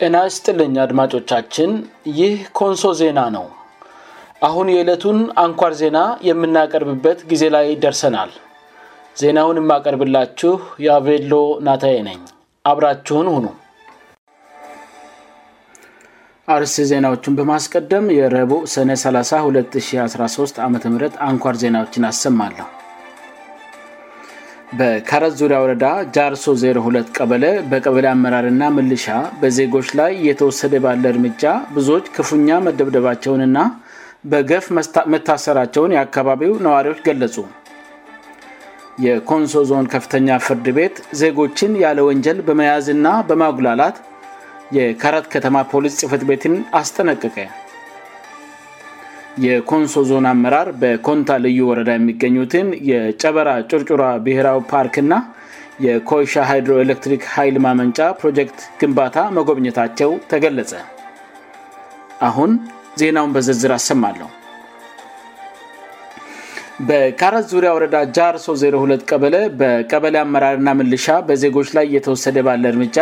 ናስ ጥልኝ አድማጮቻችን ይህ ኮንሶ ዜና ነው አሁን የዕለቱን አንኳር ዜና የምናቀርብበት ጊዜ ላይ ደርሰናል ዜናውን የማቀርብላችሁ የአቬሎ ናታዬ ነኝ አብራችሁን ሁኑ አርስ ዜናዎቹን በማስቀደም የረቦ ሰነ 30 213 ዓም አንኳር ዜናዎችን አሰማለሁ በካረት ዙሪያ ወረዳ ጃርሶ 02 ቀበለ በቀበለ አመራርና ምልሻ በዜጎች ላይ እየተወሰደ ባለ እርምጫ ብዙዎች ክፉኛ መደብደባቸውንና በገፍ መታሰራቸውን የአካባቢው ነዋሪዎች ገለጹ የኮንሶ ዞን ከፍተኛ ፍርድ ቤት ዜጎችን ያለ ወንጀል በመያዝእና በማጉላላት የካረት ከተማ ፖሊስ ጽፈት ቤትን አስጠነቀቀ የኮንሶ ዞን አመራር በኮንታ ልዩ ወረዳ የሚገኙትን የጨበራ ጩርጩራ ብሔራዊ ፓርክ ና የኮይሻ ሃይድሮኤሌክትሪክ ኃይል ማመንጫ ፕሮጀክት ግንባታ መጎብኘታቸው ተገለጸ አሁን ዜናውን በዝርዝር አሰማለሁ በካረት ዙሪያ ወረዳ ጃር ሶ02 ቀበለ በቀበለ አመራርና ምልሻ በዜጎች ላይ እየተወሰደ ባለ እርምጫ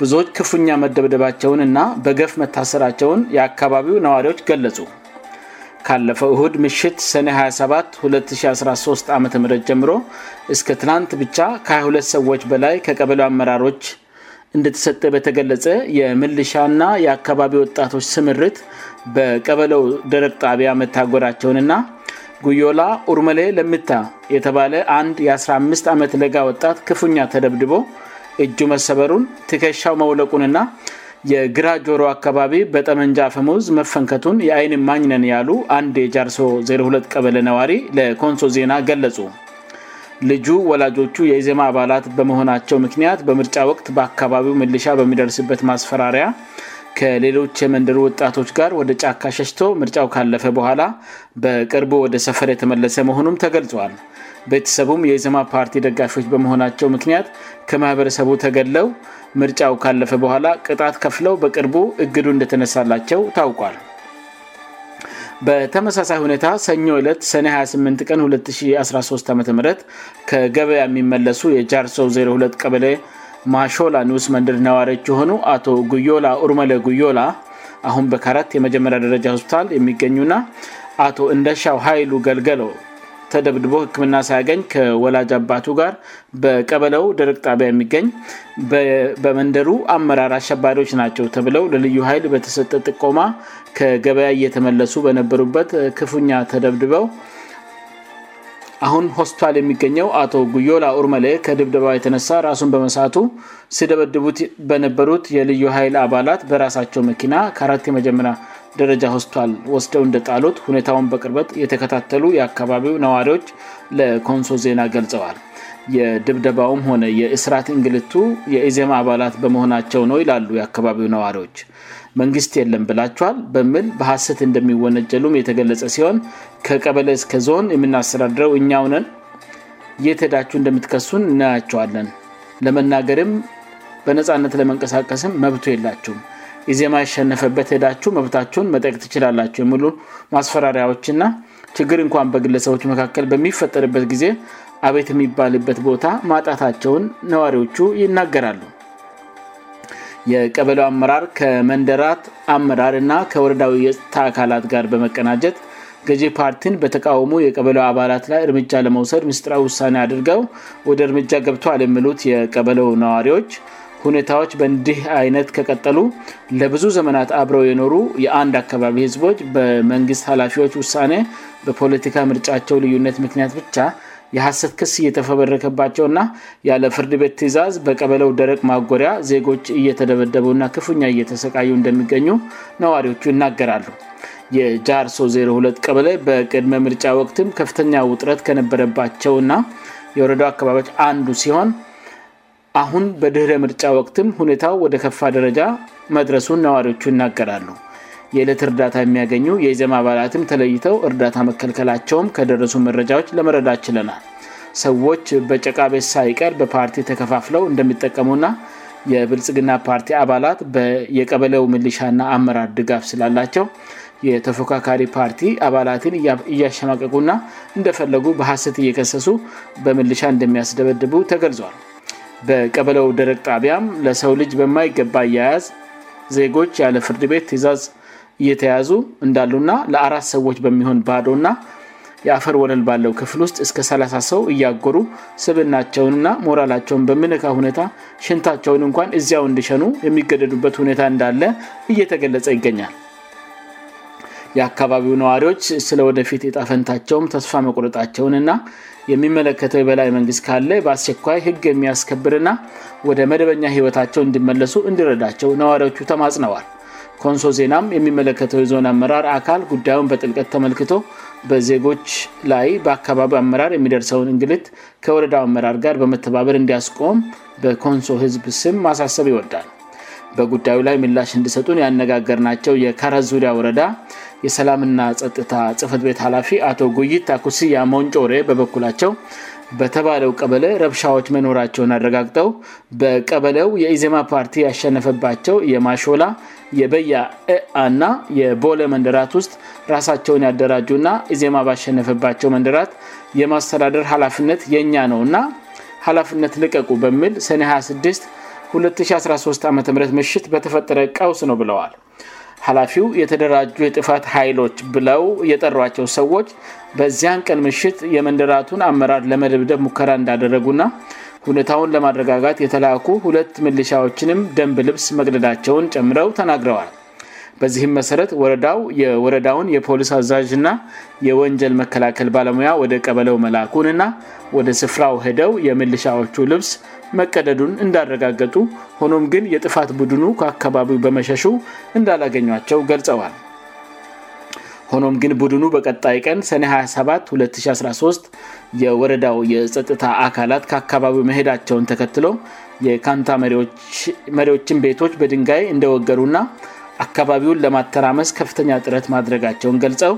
ብዙዎች ክፉኛ መደብደባቸውን እና በገፍ መታሰራቸውን የአካባቢው ነዋሪዎች ገለጹ ካለፈው እሁድ ምሽት ሰኔ 27 213 ዓም ጀምሮ እስከ ትናንት ብቻ ከ22 ሰዎች በላይ ከቀበለ አመራሮች እንደተሰጠ በተገለጸ የምልሻና የአካባቢ ወጣቶች ስምርት በቀበለው ድረቅ ጣቢያ መታጎራቸውንና ጉዮላ ኡርመሌ ለምታ የተባለ 1 የ15 ዓመት ለጋ ወጣት ክፉኛ ተደብድቦ እጁ መሰበሩን ትከሻው መውለቁንና የግራጆሮ አካባቢ በጠመንጃ ፈሙዝ መፈንከቱን የአይንም ማኝነን ያሉ አንድ የጃርሶ 02 ቀበለ ነዋሪ ለኮንሶ ዜና ገለጹ ልጁ ወላጆቹ የኢዘማ አባላት በመሆናቸው ምክንያት በምርጫ ወቅት በአካባቢው ምልሻ በሚደርስበት ማስፈራሪያ ከሌሎች የመንደሩ ወጣቶች ጋር ወደ ጫካ ሸሽቶ ምርጫው ካለፈ በኋላ በቅርቡ ወደ ሰፈር የተመለሰ መሆኑም ተገልጿዋል ቤተሰቡም የሂዘማ ፓርቲ ደጋፊዎች በመሆናቸው ምክንያት ከማህበረሰቡ ተገለው ምርጫው ካለፈ በኋላ ቅጣት ከፍለው በቅርቡ እግዱ እንደተነሳላቸው ታውቋል በተመሳሳይ ሁኔታ ሰኞ ዕለት ሰኔ 28 ቀን 213 ዓም ከገበያ የሚመለሱ የጃርሶው 02 ቀበሌ ማሾላ ኒውስ መንደድ ነዋሪዎች የሆኑ አቶ ጉዮላ ርመለ ጉዮላ አሁን በካረት የመጀመሪያ ደረጃ ሆስፒታል የሚገኙና አቶ እንደሻው ኃይሉ ገልገለው ተደብድቦ ህክምና ሲያገኝ ከወላጅ አባቱ ጋር በቀበለው ደረቅ ጣቢያ የሚገኝ በመንደሩ አመራር አሸባሪዎች ናቸው ተብለው ለልዩ ሀይል በተሰጠ ጥቆማ ከገበያ እየተመለሱ በነበሩበት ክፉኛ ተደብድበው አሁን ሆስፒታል የሚገኘው አቶ ጉዮላ ርመላ ከድብደባ የተነሳ ራሱን በመሳቱ ሲደበድቡት በነበሩት የልዩ ሀይል አባላት በራሳቸው መኪና ከአ የመጀመሪያ ደረጃ ሆስተል ወስደው እንደጣሉት ሁኔታውን በቅርበት የተከታተሉ የአካባቢው ነዋሪዎች ለኮንሶ ዜና ገልጸዋል የድብደባውም ሆነ የእስራት እንግልቱ የኢዜማ አባላት በመሆናቸው ነው ይላሉ የአካባቢው ነዋሪዎች መንግስት የለም ብላቸኋል በምል በሀስት እንደሚወነጀሉም የተገለጸ ሲሆን ከቀበለ እስከ ዞን የምናስተዳድረው እኛውነን የት ዳችው እንደምትከሱን ናያቸዋለን ለመናገርም በነፃነት ለመንቀሳቀስም መብቱ የላችውም ኢዜማ የሸነፈበት ሄዳችው መብታችውን መጠቅ ትችላላቸሁ የሚሉ ማስፈራሪያዎችና ችግር እንኳን በግለሰቦች መካከል በሚፈጠርበት ጊዜ አቤት የሚባልበት ቦታ ማጣታቸውን ነዋሪዎቹ ይናገራሉ የቀበለው አመራር ከመንደራት አመራር ና ከወረዳዊ የጽታ አካላት ጋር በመቀናጀት ገዢ ፓርቲን በተቃውሞ የቀበለው አባላት ላይ እርምጃ ለመውሰድ ምስጢራ ውሳኔ አድርገው ወደ እርምጃ ገብተ አልምሉት የቀበለው ነዋሪዎች ሁኔታዎች በእንዲህ አይነት ከቀጠሉ ለብዙ ዘመናት አብረው የኖሩ የአንድ አካባቢ ህዝቦች በመንግስት ኃላፊዎች ውሳኔ በፖለቲካ ምርጫቸው ልዩነት ምክንያት ብቻ የሀሰት ክስ እየተፈበረከባቸውእና ያለ ፍርድ ቤት ትዛዝ በቀበለው ደረቅ ማጎሪያ ዜጎች እየተደበደበውእና ክፉኛ እየተሰቃዩ እንደሚገኙ ነዋሪዎቹ ይናገራሉ የጃርሶ 02 ቀበለ በቅድመ ምርጫ ወቅትም ከፍተኛ ውጥረት ከነበረባቸውእና የወረዳው አካባቢዎች አንዱ ሲሆን አሁን በድኅረ ምርጫ ወቅትም ሁኔታው ወደ ከፋ ደረጃ መድረሱን ነዋሪዎቹ ይናገራሉ የዕለት እርዳታ የሚያገኙ የዘም አባላትም ተለይተው እርዳታ መከልከላቸውም ከደረሱ መረጃዎች ለመረዳት ችለናል ሰዎች በጨቃቤስ ሳይቀር በፓርቲ ተከፋፍለው እንደሚጠቀሙና የብልጽግና ፓርቲ አባላት በየቀበለው ምልሻና አመራር ድጋፍ ስላላቸው የተፎካካሪ ፓርቲ አባላትን እያሸማቀቁና እንደፈለጉ በሀስት እየከሰሱ በምልሻ እንደሚያስደበድቡ ተገልጿል በቀበለው ደረቅ ጣቢያም ለሰው ልጅ በማይገባ እያያዝ ዜጎች ያለ ፍርድ ቤት ትዛዝ እየተያዙ እንዳሉና ለአራት ሰዎች በሚሆን ባዶና የአፈር ወለል ባለው ክፍል ውስጥ እስከ 30 ሰው እያጎሩ ስብናቸውንና ሞራላቸውን በምነካ ሁኔታ ሽንታቸውን እንኳን እዚያው እንድሸኑ የሚገደዱበት ሁኔታ እንዳለ እየተገለጸ ይገኛል የአካባቢው ነዋሪዎች ስለወደፊት የጣፈንታቸውም ተስፋ መቆረጣቸውንና የሚመለከተው የበላይ መንግስት ካለ በአስቸኳይ ህግ የሚያስከብርና ወደ መደበኛ ህይወታቸው እንድመለሱ እንድረዳቸው ነዋሪዎቹ ተማጽነዋል ኮንሶ ዜናም የሚመለከተው የዞን አመራር አካል ጉዳዩን በጥልቀት ተመልክቶ በዜጎች ላይ በአካባቢው አመራር የሚደርሰውን እንግልት ከወረዳ አመራር ጋር በመተባበር እንዲያስቆም በኮንሶ ህዝብ ስም ማሳሰብ ይወዳል በጉዳዩ ላይ ምላሽ እንድሰጡን ያነጋገር ናቸው የካረዙሪያ ወረዳ የሰላምና ጸጥታ ጽፍት ቤት ኃላፊ አቶ ጉይታኩስያ ሞንጮሬ በበኩላቸው በተባለው ቀበለ ረብሻዎች መኖራቸውን ያረጋግጠው በቀበለው የኢዜማ ፓርቲ ያሸነፈባቸው የማሾላ የበያ እአ ና የቦለ መንደራት ውስጥ ራሳቸውን ያደራጁና ኢዜማ ባሸነፈባቸው መንደራት የማስተዳደር ኃላፍነት የኛ ነው እና ኃላፍነት ልቀቁ በሚል ሰኔ 262013 ዓም ምሽት በተፈጠረ ቃውስ ነው ብለዋል ኃላፊው የተደራጁ የጥፋት ኃይሎች ብለው የጠሯቸው ሰዎች በዚያን ቀን ምሽጥ የመንደራቱን አመራር ለመደብደብ ሙከራ እንዳደረጉእና ሁኔታውን ለማረጋጋት የተላኩ ሁለት ምልሻዎችንም ደንብ ልብስ መቅደዳቸውን ጨምረው ተናግረዋል በዚህም መሰረት ወረዳው የወረዳውን የፖሊስ አዛዥና የወንጀል መከላከል ባለሙያ ወደ ቀበለው መላኩንና ወደ ስፍራው ሄደው የምልሻዎቹ ልብስ መቀደዱን እንዳረጋገጡ ሆኖም ግን የጥፋት ቡድኑ ከአካባቢው በመሸሹ እንዳላገኟቸው ገልጸዋል ሆኖም ግን ቡድኑ በቀጣይ ቀን ሰኔ 27 2013 የወረዳው የጸጥታ አካላት ከአካባቢው መሄዳቸውን ተከትለ የካንታ መሪዎችን ቤቶች በድንጋይ እንደወገሩና አካባቢውን ለማተራመስ ከፍተኛ ጥረት ማድረጋቸውን ገልጸው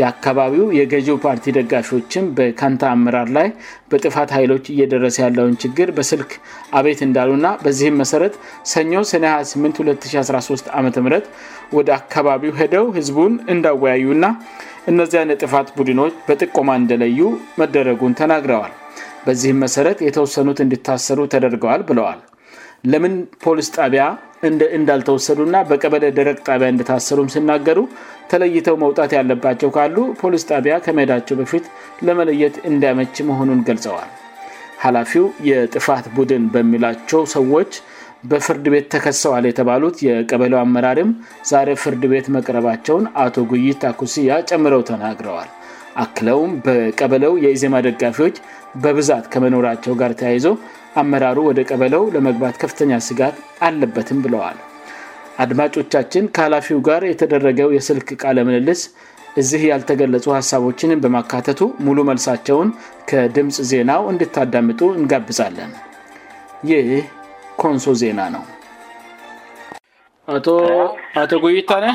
የአካባቢው የገዢው ፓርቲ ደጋፊዎችም በካንታ አምራር ላይ በጥፋት ኃይሎች እየደረሰ ያለውን ችግር በስልክ አቤት እንዳሉና በዚህም መሰረት ሰኞ ሰኔ 28 2013 ዓም ወደ አካባቢው ሄደው ህዝቡን እንዳወያዩና እነዚያን የጥፋት ቡድኖች በጥቆማ እንደለዩ መደረጉን ተናግረዋል በዚህም መሠረት የተወሰኑት እንድታሰሩ ተደርገዋል ብለዋል ለምን ፖሊስ ጣቢያ እንዳልተወሰዱእና በቀበለ ድረቅ ጣቢያ እንደታሰሩም ሲናገሩ ተለይተው መውጣት ያለባቸው ካሉ ፖሊስ ጣቢያ ከመሄዳቸው በፊት ለመለየት እንዳያመች መሆኑን ገልጸዋል ሀላፊው የጥፋት ቡድን በሚላቸው ሰዎች በፍርድ ቤት ተከሰዋል የተባሉት የቀበለው አመራሪም ዛሬ ፍርድ ቤት መቅረባቸውን አቶ ጉይታ ኩስያ ጨምረው ተናግረዋል አክለውም በቀበለው የኢዜማ ደጋፊዎች በብዛት ከመኖራቸው ጋር ተያይዘ አመራሩ ወደ ቀበለው ለመግባት ከፍተኛ ስጋት አለበትም ብለዋል አድማጮቻችን ከሀላፊው ጋር የተደረገው የስልክ ቃለመልልስ እዚህ ያልተገለጹ ሀሳቦችን በማካተቱ ሙሉ መልሳቸውን ከድምፅ ዜናው እንድታዳምጡ እንጋብዛለን ይህ ኮንሶ ዜና ነው አቶ ጉይታ ነ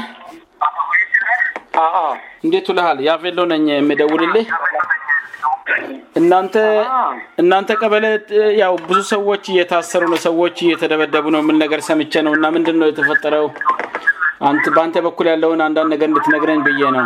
እንዴት ላሃል ያለነ የምደውል እናንተ እናንተ ቀበለ ያው ብዙ ሰዎች እየታሰሩ ነ ሰዎች እየተደበደቡ ነው ምን ነገር ሰምቸ ነውእና ምንድነ የተፈጠረው በአንተ በኩል ያለውን አንዳንድ ነገ ንልትነግረኝ ብዬ ነው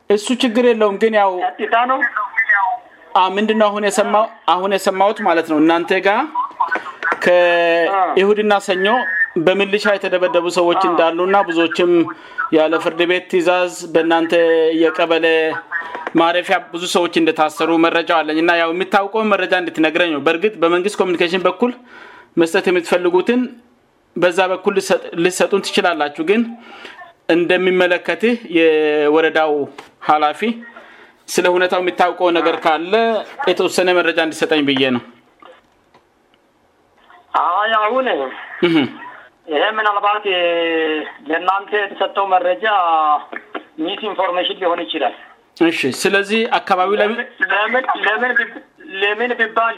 እሱ ችግር የለውም ግን ውው ምንድ አሁን የሰማት ማለት ነው እናንተ ጋር ከይሁድና ሰኞ በምልሻ የተደበደቡ ሰዎች እንዳሉ ና ብዙዎችም ያለ ፍርድ ቤት ትእዛዝ በእናንተ የቀበለ ማረፊያ ብዙ ሰዎች እንደታሰሩ መረጃ ዋለኝ እና የምታውቀውን መረጃ እንድትነግረኝነው በእርግ በመንግስት ኮሚኒኬሽን በኩል መስጠት የምትፈልጉትን በዛ በኩል ልሰጡን ትችላላችሁ ግን እንደሚመለከትህ የወረዳው ኃላፊ ስለ እሁነታው የሚታውቀው ነገር ካለ የተወሰነ መረጃ እንዲሰጠኝ ብዬ ነው ያአሁን ይህ ምናልባት ለእናንተ የተሰጠው መረጃ ሚስ ኢንፎርሜሽን ሊሆን ይችላል ስለዚህ አካባቢው ለለምን ለምን ብባል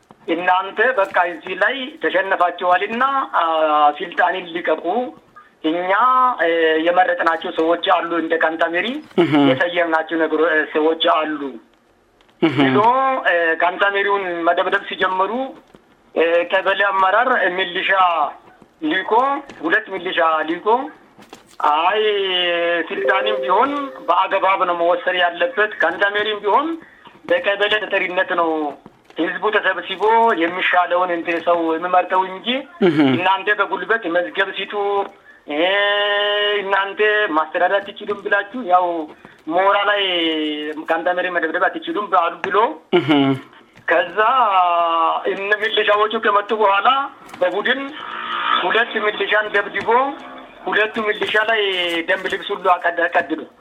እናንተ በቃ እዚ ላይ ተሸነፋቸው ዋልና ሲልጣንን ሊቀቁ እኛ የመረጥናቸው ሰዎች አሉ እንደ ካንታሜሪ የሰየምናቸው ነ ሰዎች አሉ ሎ ካንታሜሪውን መደብደብ ሲጀመሩ ቀበለ አመራር ሚልሻ ሊኮ ሁለት ሚልሻ ሊኮ አይ ስልጣኒም ሲሆን በአገባብ ነው መወሰር ያለበት ካንዛሜሪም ቢሆን በቀበለ ተጠሪነት ነው ህዝቡ ተሰብሲቦ የሚሻለውን ንሰው የሚመርጠው እንጂ እናንዴ በጉልበት የመዝገብ ሲጡ እናንቴ ማስተዳዳ አትችሉም ብላችሁ ያው ሞራ ላይ ከምጠመሪ መደብደበ አትችዱም ባሉ ብሎ ከዛ እነ ሚልሻዎቹ ከመጡ በኋላ በቡድን ሁለት ሚልሻን ደብድቦ ሁለቱ ሚልሻ ላይ ደንብ ልብሱን ቀድዶ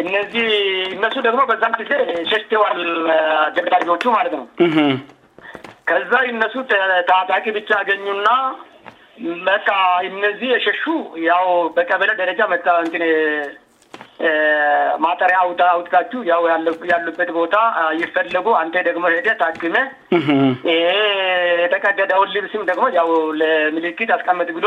inai inesu dagma baanti sheste wal ba jocu aaretama kaza innasutake bica agañuna መቃ እነዚህ የሸሹ ያው በቀበለ ደረጃ ማጠሪ አውጥቃች ያሉበት ቦታ ይፈለጉ አን ደግሞ ሄ ታግሜ የተቀደደ ሆልብስም ደግሞ ምልክት አስቀመት ብሎ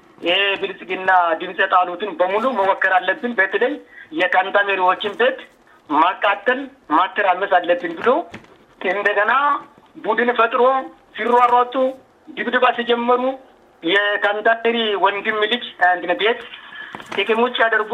ብልጽቅና ድምs ጣሉትን በሙሉ መወከር አለብን ቤተለይ የከንተሜሪዎችን ቤት ማቃተል ማተራመስ አለብን ብሎ እንደገና ቡድን ፈጥሮ ፊሮ አሯጡ ድብድባ ስጀመሩ የከንታ ቴሪ ወንድምልጭ አንድነ ቤት እቅሙጭ አደርጎ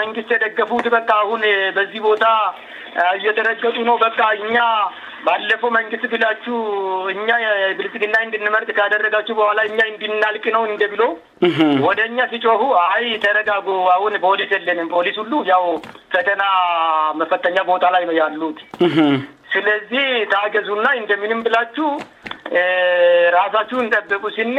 መንግስት ደገፉት በ አሁን በዚህ ቦታ እየተረከጡ ነው በ እኛ ባለፎ መንግስት ብላች እኛ ብልግና ንድንመርቅ ካደረጋች በኋላ እ እንድናልቅ ነው እንደ ብሎ ወደእኛ ሲጮሁ ይ ተረጋ ሁ ፖሊ የለ ፖሊስ ሁሉ ፈተና መፈተኛ ቦታ ላይ ነ ያሉት ስለዚህ ታገዙና እንደሚንም ብላች ራሳች ንጠበቁ ሲን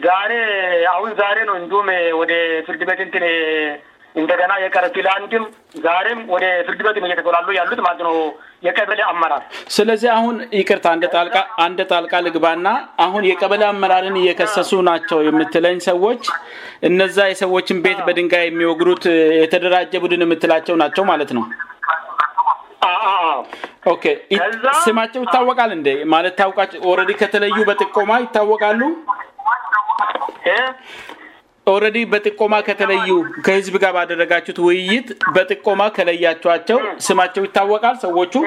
gare awoni gare noon juum e woɗe firdi beɗentane እንደገና የቀረትላ አንድም ዛሬም ወደ ፍድ በት እየተሉ ያሉት ማት ነው የቀበለ አመራር ስለዚህ አሁን ይቅርት አንደጣልቃ አንደ ጣልቃ ልግባ እና አሁን የቀበለ አመራርን እየከሰሱ ናቸው የምትለኝ ሰዎች እነዛ የሰዎችን ቤት በድንጋይ የሚወግሩት የተደራጀ ቡድን የምትላቸው ናቸው ማለት ነው ስማቸው ይታወቃል እንዴ ማለት ታቃ ኦረዲ ከተለዩ በጥቆማ ይታወቃሉ ኦረዲ በጥቆማ ከተለዩ ከህዝብ ጋር ባደረጋችሁት ውይይት በጥቆማ ከለያቸኋቸው ስማቸው ይታወቃል ሰዎቹይ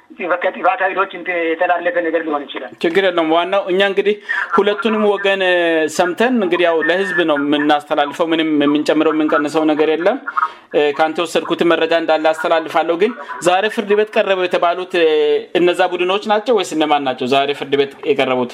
ጢቫካዶች የተላለበ ነገር ሊሆን ይችላል ችግር የለም ዋናው እኛ እንግዲህ ሁለቱንም ወገን ሰምተን እንግዲህ ው ለህዝብ ነው የምናስተላልፈው ምንም የምንጨምረው የምንቀንሰው ነገር የለም ከአንተ ወሰድኩትን መረጃ እንዳለ ያስተላልፋለሁ ግን ዛሬ ፍርድ ቤት ቀረበው የተባሉት እነዛ ቡድኖች ናቸው ወይስነማን ናቸው ዛሬ ፍርድ ቤት የቀረቡት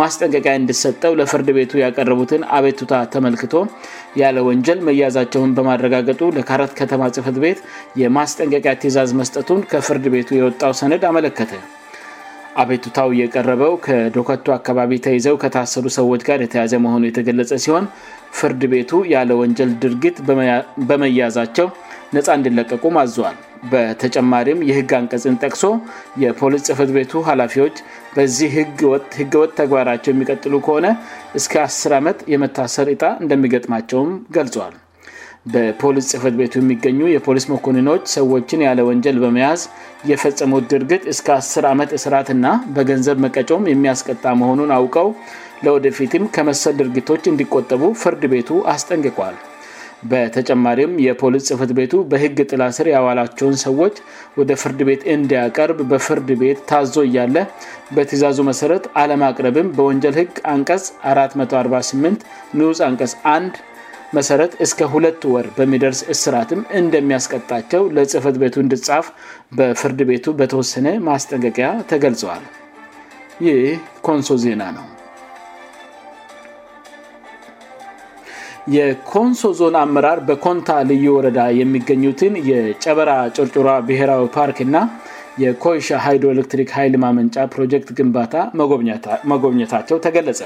ማስጠንቀቂያ እንድሰጠው ለፍርድ ቤቱ ያቀረቡትን አቤቱታ ተመልክቶ ያለ ወንጀል መያዛቸውን በማረጋገጡ ለካራት ከተማ ጽህፈት ቤት የማስጠንቀቂያ ትዛዝ መስጠቱን ከፍርድ ቤቱ የወጣው ሰነድ አመለከተ አቤቱታው የቀረበው ከዶከቱ አካባቢ ተይዘው ከታሰሩ ሰዎች ጋር የተያዘ መሆኑ የተገለጸ ሲሆን ፍርድ ቤቱ ያለ ወንጀል ድርጊት በመያዛቸው ነፃ እንዲለቀቁ አዘዋል በተጨማሪም የህግ አንቀፅን ጠቅሶ የፖሊስ ጽፈት ቤቱ ኃላፊዎች በዚህ ወህገወት ተግባራቸው የሚቀጥሉ ከሆነ እስከ 1ስ ዓመት የመታሰር እጣ እንደሚገጥማቸውም ገልጿዋል በፖሊስ ጽህፈት ቤቱ የሚገኙ የፖሊስ መኮንናዎች ሰዎችን ያለ ወንጀል በመያዝ የፈጸሙት ድርጊት እስከ 1ስ ዓመት እስርዓት ና በገንዘብ መቀጮም የሚያስቀጣ መሆኑን አውቀው ለወደፊትም ከመሰል ድርጊቶች እንዲቆጠቡ ፍርድ ቤቱ አስጠንቅቋል በተጨማሪም የፖሊስ ጽህፈት ቤቱ በህግ ጥላስር የዋላቸውን ሰዎች ወደ ፍርድ ቤት እንዲያቀርብ በፍርድ ቤት ታዞ እያለ በትእዛዙ መሠረት አለምቅረብም በወንጀል ህግ አንቀስ 448 ኒ አንቀስ 1 መሠረት እስከ ሁለት ወር በሚደርስ እስራትም እንደሚያስቀጣቸው ለጽህፈት ቤቱ እንድጻፍ በፍርድ ቤቱ በተወሰነ ማስጠንቀቂያ ተገልጸዋል ይህ ኮንሶ ዜና ነው የኮንሶ ዞን አመራር በኮንታ ልዩ ወረዳ የሚገኙትን የጨበራ ጭርጩራ ብሔራዊ ፓርክ እና የኮይሻ ሃይድሮኤሌክትሪክ ሀይል ማመንጫ ፕሮጀክት ግንባታ መጎብኘታቸው ተገለጸ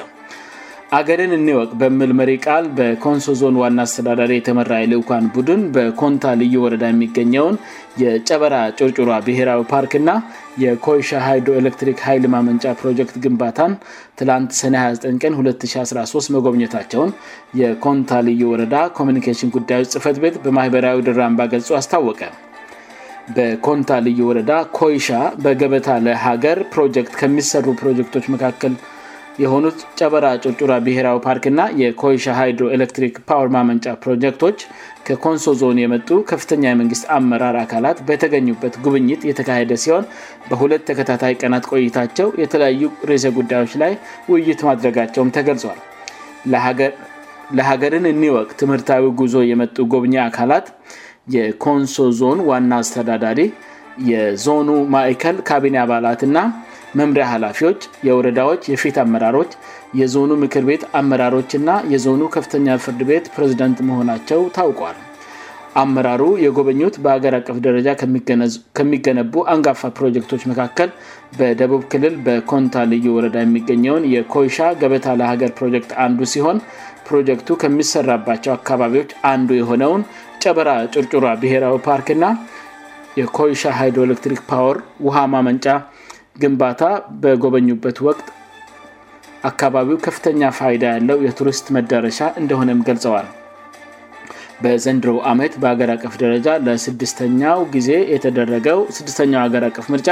አገርን እኒወቅ በምልመሪ ቃል በኮንሶ ዞን ዋና አስተዳዳሪ የተመራ የልኳን ቡድን በኮንታ ልዩ ወረዳ የሚገኘውን የጨበራ ጩርጩሯ ብሔራዊ ፓርክ እና የኮይሻ ሃይድሮኤሌክትሪክ ኃይል ማመንጫ ፕሮጀክት ግንባታን ትላንት ሰኔ 29ቀን 2013 መጎብኘታቸውን የኮንታ ልዩ ወረዳ ኮሚኒሽን ጉዳዮች ጽህፈት ቤት በማኅበራዊ ድራም ባገልጹ አስታወቀ በኮንታ ልዩ ወረዳ ኮይሻ በገበታ ለሀገር ፕሮጀክት ከሚሰሩ ፕሮጀክቶች መካከል የሆኑት ጨበራ ጮጩራ ብሔራዊ ፓርክ ና የኮይሻ ሃይድሮኤሌክትሪክ ፓወር ማመንጫ ፕሮጀክቶች ከኮንሶ ዞን የመጡ ከፍተኛ የመንግስት አመራር አካላት በተገኙበት ጉብኝት የተካሄደ ሲሆን በሁለት ተከታታይ ቀናት ቆይታቸው የተለያዩ ርሰ ጉዳዮች ላይ ውይይት ማድረጋቸውም ተገልጿል ለሀገርን እኒወቅ ትምህርታዊ ጉዞ የመጡ ጎብኚ አካላት የኮንሶ ዞን ዋና አስተዳዳሪ የዞኑ ማይከል ካቢኒ አባላትና መምሪያ ሀላፊዎች የወረዳዎች የፊት አመራሮች የዞኑ ምክር ቤት አመራሮች ና የዞኑ ከፍተኛ ፍርድ ቤት ፕሬዚደንት መሆናቸው ታውቋል አመራሩ የጎበኙት በሀገር አቀፍ ደረጃ ከሚገነቡ አንጋፋ ፕሮጀክቶች መካከል በደቡብ ክልል በኮንታ ልዩ ወረዳ የሚገኘውን የኮይሻ ገበታ ለሀገር ፕሮጀክት አንዱ ሲሆን ፕሮጀክቱ ከሚሰራባቸው አካባቢዎች አንዱ የሆነውን ጨበራ ጩርጩራ ብሄራዊ ፓርክ ና የኮይሻ ሃይድሮኤሌክትሪክ ፓወር ውሃ ማመንጫ ግንባታ በጎበኙበት ወቅት አካባቢው ከፍተኛ ፋይዳ ያለው የቱሪስት መዳረሻ እንደሆነም ገልጸዋል በዘንድሮ አመት በአገር አቀፍ ደረጃ ለስተኛው ጊዜ የተደረገውስተኛው የአገር አቀፍ ምርጫ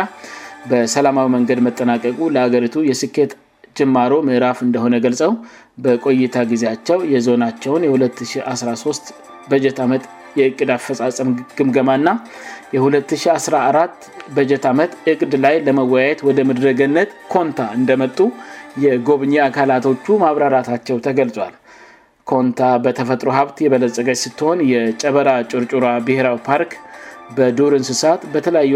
በሰላማዊ መንገድ መጠናቀቁ ለአገሪቱ የስኬት ጅማሮ ምዕራፍ እንደሆነ ገልጸው በቆይታ ጊዜያቸው የዞናቸውን የ2013 በጀት አመት የእቅድ አፈፃፀም ግምገማ ና የ2014 በጀት ዓመት እቅድ ላይ ለመወያየት ወደ ምድረገነት ኮንታ እንደመጡ የጎብኚ አካላቶቹ ማብራራታቸው ተገልጿል ኮንታ በተፈጥሮ ሀብት የበለጸቀች ስትሆን የጨበራ ጩርጩራ ብሔራዊ ፓርክ በዱር እንስሳት በተለያዩ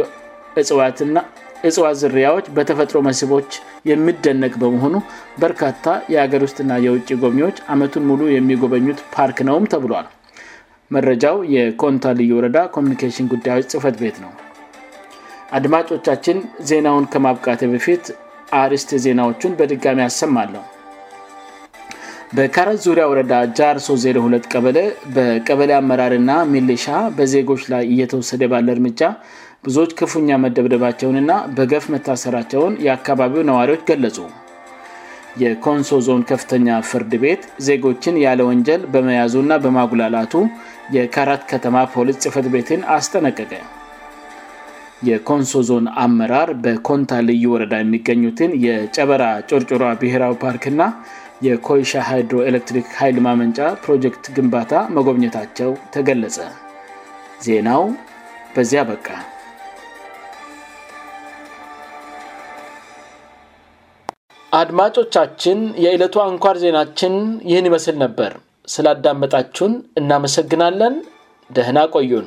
ናእጽዋት ዝሪያዎች በተፈጥሮ መስህቦች የሚደነቅ በመሆኑ በርካታ የአገር ውስጥና የውጭ ጎብኚዎች አመቱን ሙሉ የሚጎበኙት ፓርክ ነውም ተብሏል መረጃው የኮንታ ልዩ ወረዳ ኮሚኒኬሽን ጉዳዮች ጽህፈት ቤት ነው አድማጮቻችን ዜናውን ከማብቃተ በፊት አርስት ዜናዎቹን በድጋሚ ያሰማለው በካረት ዙሪያ ወረዳ ጃርሶ 02 ቀበለ በቀበለ አመራርና ሚሌሻ በዜጎች ላይ እየተወሰደ ባለ እርምጃ ብዙዎች ክፉኛ መደብደባቸውንና በገፍ መታሰራቸውን የአካባቢው ነዋሪዎች ገለጹ የኮንሶ ዞን ከፍተኛ ፍርድ ቤት ዜጎችን ያለ ወንጀል በመያዙ እና በማጉላላቱ የካራት ከተማ ፖሊስ ጽፈት ቤትን አስጠነቀቀ የኮንሶ ዞን አመራር በኮንታ ልዩ ወረዳ የሚገኙትን የጨበራ ጩርጩሯ ብሔራዊ ፓርክና የኮይሻ ሃይድሮኤሌክትሪክ ኃይል ማመንጫ ፕሮጀክት ግንባታ መጎብኘታቸው ተገለጸ ዜናው በዚያ በቃ አድማጮቻችን የዕለቱ አንኳር ዜናችን ይህን ይመስል ነበር ስላዳመጣችሁን እናመሰግናለን ደህና ቆዩን